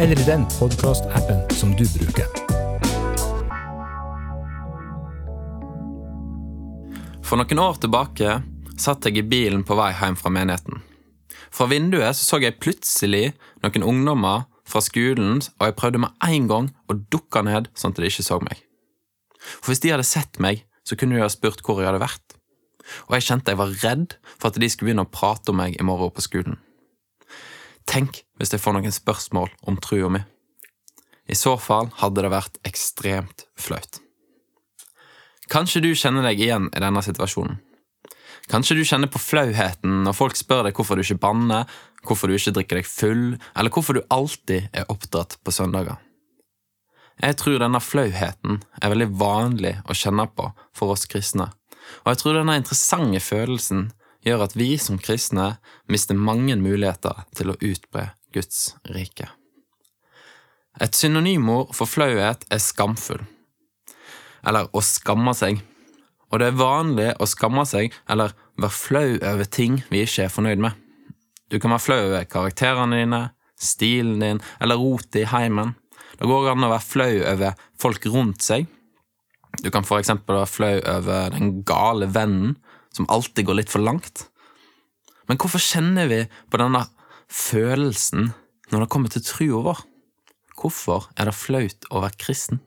eller i den podkastappen som du bruker. For noen år tilbake satt jeg i bilen på vei hjem fra menigheten. Fra vinduet så, så jeg plutselig noen ungdommer fra skolen, og jeg prøvde med en gang å dukke ned sånn at de ikke så meg. For hvis de hadde sett meg, så kunne de ha spurt hvor jeg hadde vært. Og jeg kjente jeg var redd for at de skulle begynne å prate om meg i morgen på skolen. Tenk hvis jeg får noen spørsmål om trua mi. I så fall hadde det vært ekstremt flaut. Kanskje du kjenner deg igjen i denne situasjonen. Kanskje du kjenner på flauheten når folk spør deg hvorfor du ikke banner, hvorfor du ikke drikker deg full, eller hvorfor du alltid er oppdratt på søndager. Jeg tror denne flauheten er veldig vanlig å kjenne på for oss kristne, og jeg tror denne interessante følelsen gjør at vi som kristne mister mange muligheter til å utbre Guds rike. Et synonymord for flauhet er skamfull, eller å skamme seg, og det er vanlig å skamme seg eller være flau over ting vi ikke er fornøyd med. Du kan være flau over karakterene dine, stilen din eller rotet i heimen. Det går an å være flau over folk rundt seg. Du kan for eksempel være flau over den gale vennen som alltid går litt for langt. Men hvorfor kjenner vi på denne følelsen når det kommer til trua vår? Hvorfor er det flaut å være kristen?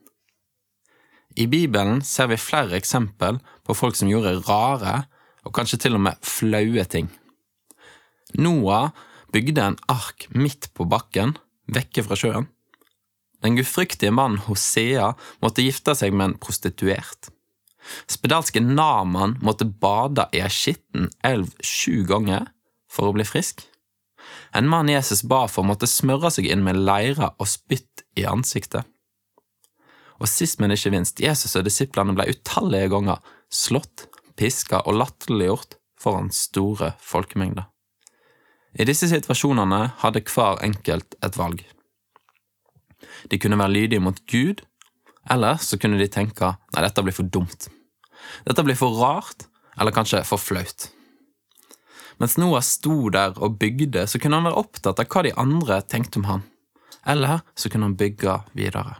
I Bibelen ser vi flere eksempel på folk som gjorde rare og kanskje til og med flaue ting. Noah bygde en ark midt på bakken, vekke fra sjøen. Den gudfryktige mannen Hosea måtte gifte seg med en prostituert. Spedalske Naman måtte bade i ei skitten elv sju ganger for å bli frisk. En mann Jesus ba for, måtte smøre seg inn med leire og spytt i ansiktet. Og sist, men ikke minst, Jesus og disiplene ble utallige ganger slått, piska og latterliggjort foran store folkemengder. I disse situasjonene hadde hver enkelt et valg. De kunne være lydige mot Gud eller så kunne de tenke nei, dette blir for dumt. Dette blir for rart, eller kanskje for flaut. Mens Noah sto der og bygde, så kunne han være opptatt av hva de andre tenkte om han, eller så kunne han bygge videre.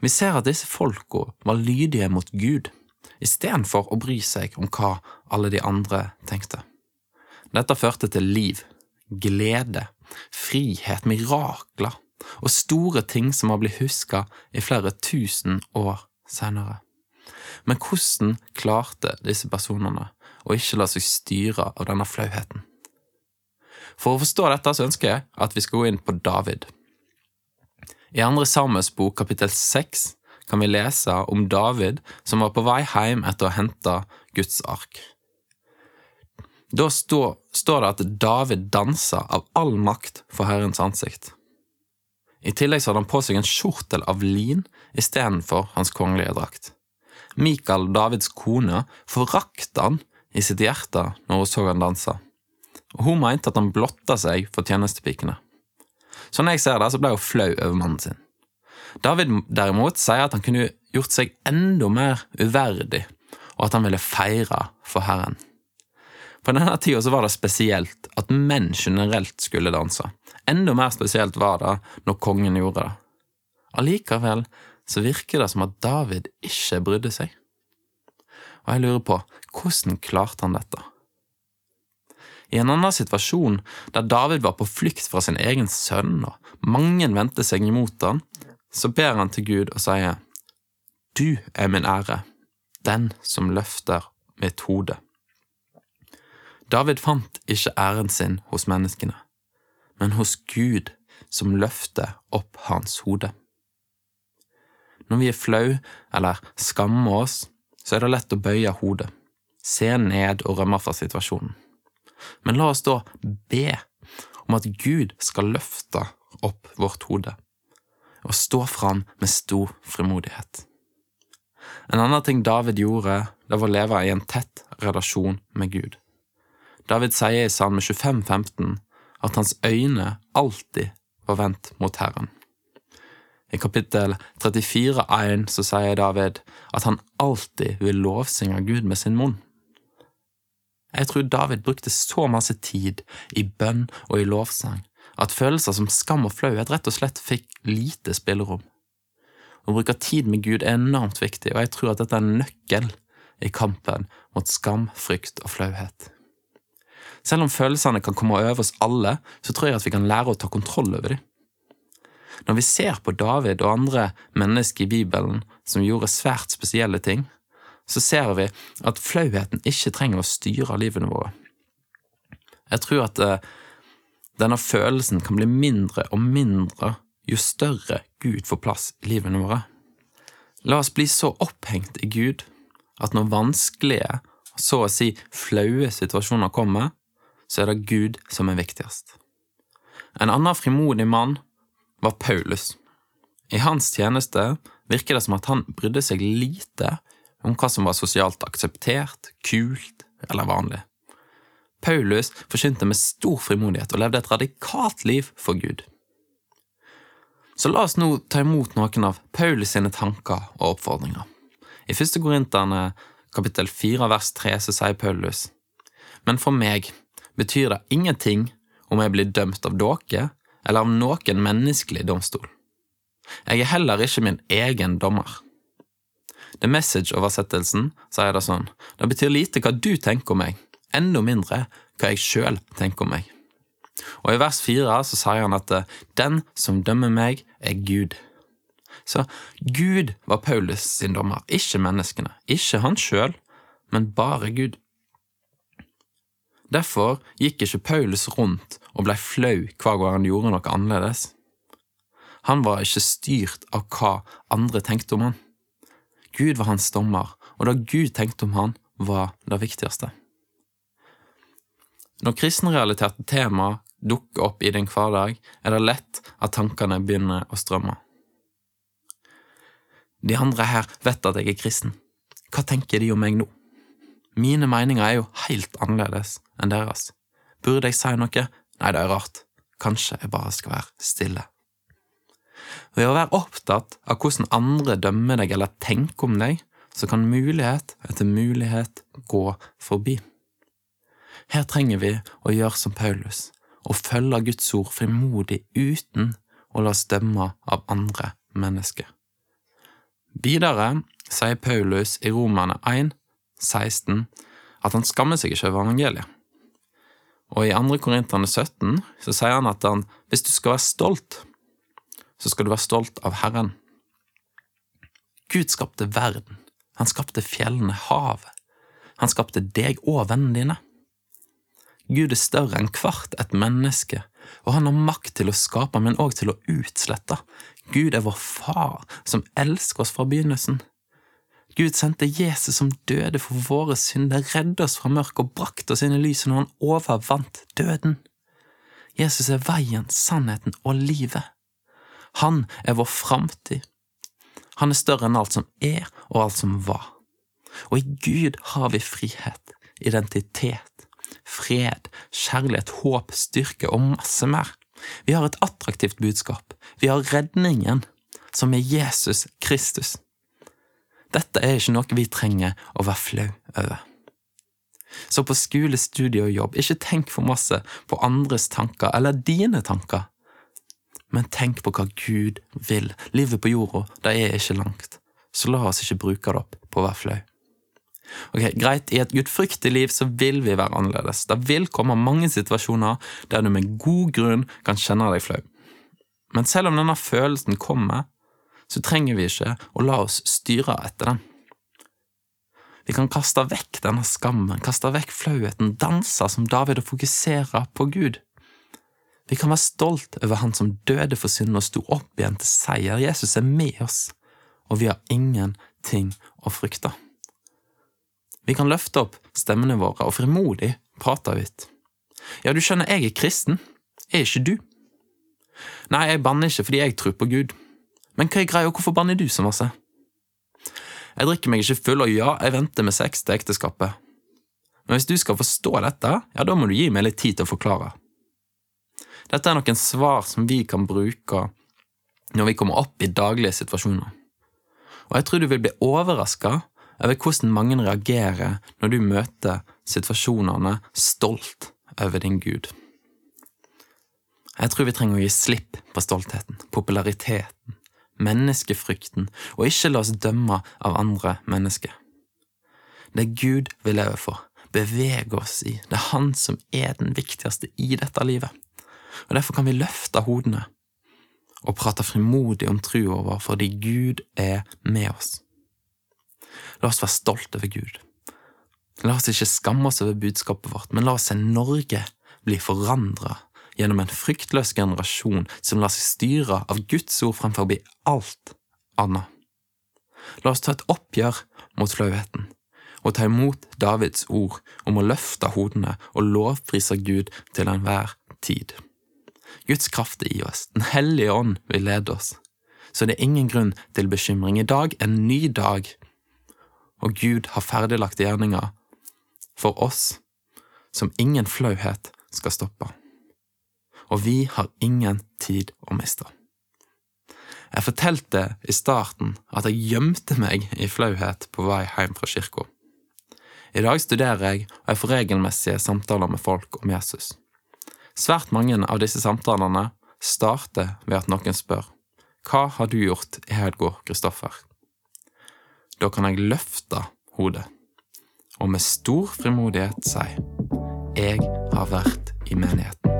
Vi ser at disse folka var lydige mot Gud, istedenfor å bry seg om hva alle de andre tenkte. Dette førte til liv, glede, frihet, mirakler og store ting som har blitt huska i flere tusen år senere. Men hvordan klarte disse personene å ikke la seg styre av denne flauheten? For å forstå dette så ønsker jeg at vi skal gå inn på David. I andre Samuels bok kapittel seks kan vi lese om David som var på vei hjem etter å ha henta Guds ark. Da står, det at David dansa av all makt for Herrens ansikt. I tillegg så hadde han på seg en skjortel av lin istedenfor hans kongelige drakt. Mikael, Davids kone, forakta han i sitt hjerte når hun så han danse, og hun mente at han blotta seg for tjenestepikene. Sånn jeg ser det, så ble hun flau over mannen sin. David derimot sier at han kunne gjort seg enda mer uverdig, og at han ville feire for Herren. På denne tida var det spesielt at menn generelt skulle danse. Enda mer spesielt var det når kongen gjorde det. Allikevel så virker det som at David ikke brydde seg. Og jeg lurer på, hvordan klarte han dette? I en annen situasjon, der David var på flukt fra sin egen sønn, og mange vendte seg imot han, så ber han til Gud og sier, Du er min ære, den som løfter mitt hode. David fant ikke æren sin hos menneskene, men hos Gud som løfter opp hans hode. Når vi er flau eller skammer oss, så er det lett å bøye hodet, se ned og rømme fra situasjonen. Men la oss da be om at Gud skal løfte opp vårt hode. og stå fram med stor frimodighet. En annen ting David gjorde, det var å leve i en tett relasjon med Gud. David sier i Salme 25, 15 at hans øyne alltid var vendt mot Herren. I kapittel 34,1 så sier David at han alltid vil lovsynge Gud med sin munn. Jeg tror David brukte så masse tid i bønn og i lovsang at følelser som skam og flauhet rett og slett fikk lite spillerom. Å bruke tid med Gud er enormt viktig, og jeg tror at dette er en nøkkel i kampen mot skam, frykt og flauhet. Selv om følelsene kan komme over oss alle, så tror jeg at vi kan lære å ta kontroll over dem. Når vi ser på David og andre mennesker i Bibelen som gjorde svært spesielle ting, så ser vi at flauheten ikke trenger å styre livene våre. Jeg tror at eh, denne følelsen kan bli mindre og mindre jo større Gud får plass i livene våre. La oss bli så opphengt i Gud at når vanskelige, så å si flaue situasjoner kommer, så er det Gud som er viktigst. En annen frimodig mann var Paulus. I hans tjeneste virker det som at han brydde seg lite om hva som var sosialt akseptert, kult eller vanlig. Paulus forkynte med stor frimodighet og levde et radikalt liv for Gud. Så la oss nå ta imot noen av Paulus sine tanker og oppfordringer. I første Korinterne kapittel 4 vers 3 så sier Paulus, Men for meg betyr det ingenting om jeg blir dømt av dere eller av noen menneskelig domstol. Jeg er heller ikke min egen dommer. The Message-oversettelsen sier det sånn, det betyr lite hva du tenker om meg, enda mindre hva jeg sjøl tenker om meg. Og i vers fire så sier han at den som dømmer meg, er Gud. Så Gud var Paulus sin dommer, ikke menneskene, ikke han sjøl, men bare Gud. Derfor gikk ikke Paulus rundt og blei flau hver gang han gjorde noe annerledes. Han var ikke styrt av hva andre tenkte om han. Gud var hans dommer, og det Gud tenkte om han, var det viktigste. Når kristenrealiterte tema dukker opp i din hverdag, er det lett at tankene begynner å strømme. De andre her vet at jeg er kristen. Hva tenker de om meg nå? Mine meninger er jo helt annerledes enn deres. Burde jeg si noe? Nei, det er rart. Kanskje jeg bare skal være stille. Ved å være opptatt av hvordan andre dømmer deg eller tenker om deg, så kan mulighet etter mulighet gå forbi. Her trenger vi å gjøre som Paulus, og følge Guds ord frimodig uten å la oss dømme av andre mennesker. Videre sier Paulus i Romerne 1, 16 at han skammer seg ikke over evangeliet. Og i 2. Korinterne 17 så sier han at han, hvis du skal være stolt, så skal du være stolt av Herren. Gud skapte verden. Han skapte fjellene, havet. Han skapte deg og vennene dine. Gud er større enn hvert et menneske, og han har makt til å skape, men òg til å utslette. Gud er vår far, som elsker oss fra begynnelsen. Gud sendte Jesus som døde for våre synder, redde oss fra mørket og brakte oss inn i lyset når han overvant døden. Jesus er veien, sannheten og livet. Han er vår framtid. Han er større enn alt som er og alt som var. Og i Gud har vi frihet, identitet, fred, kjærlighet, håp, styrke og masse mer. Vi har et attraktivt budskap. Vi har redningen, som er Jesus Kristus. Dette er ikke noe vi trenger å være flau over. Så på skole, studie og jobb, ikke tenk for masse på andres tanker eller dine tanker, men tenk på hva Gud vil. Livet på jorda, det er ikke langt, så la oss ikke bruke det opp på å være flau. Ok, Greit, i et gudfryktig liv så vil vi være annerledes. Det vil komme mange situasjoner der du med god grunn kan kjenne deg flau. Men selv om denne følelsen kommer, så trenger vi ikke å la oss styre etter den. Vi kan kaste vekk denne skammen, kaste vekk flauheten, danse som David og fokusere på Gud. Vi kan være stolt over Han som døde for synden og sto opp igjen til seier. Jesus er med oss, og vi har ingenting å frykte. Vi kan løfte opp stemmene våre og frimodig prate høyt. Ja, du skjønner, jeg er kristen, er ikke du? Nei, jeg banner ikke fordi jeg tror på Gud. Men hva er greia, hvorfor banner du så masse? Jeg drikker meg ikke full, og ja, jeg venter med sex til ekteskapet. Men hvis du skal forstå dette, ja, da må du gi meg litt tid til å forklare. Dette er noen svar som vi kan bruke når vi kommer opp i daglige situasjoner. Og jeg tror du vil bli overraska over hvordan mange reagerer når du møter situasjonene stolt over din Gud. Jeg tror vi trenger å gi slipp på stoltheten, populariteten, menneskefrykten, og ikke la oss dømme av andre mennesker. Det er Gud vi lever for, beveger oss i, det er Han som er den viktigste i dette livet. Og Derfor kan vi løfte hodene og prate frimodig om trua vår fordi Gud er med oss. La oss være stolte over Gud. La oss ikke skamme oss over budskapet vårt, men la oss se Norge bli forandra gjennom en fryktløs generasjon som lar seg styre av Guds ord fremfor alt annet. La oss ta et oppgjør mot flauheten, og ta imot Davids ord om å løfte hodene og lovprise Gud til enhver tid. Guds kraft er i oss, Den hellige ånd vil lede oss, så det er ingen grunn til bekymring. I dag er en ny dag, og Gud har ferdiglagte gjerninger for oss som ingen flauhet skal stoppe og vi har ingen tid å miste. Jeg fortalte i starten at jeg gjemte meg i flauhet på vei hjem fra kirka. I dag studerer jeg, og jeg får regelmessige samtaler med folk om Jesus. Svært mange av disse samtalene starter ved at noen spør Hva har du gjort i helga, Kristoffer? Da kan jeg løfte hodet og med stor frimodighet si Jeg har vært i menigheten.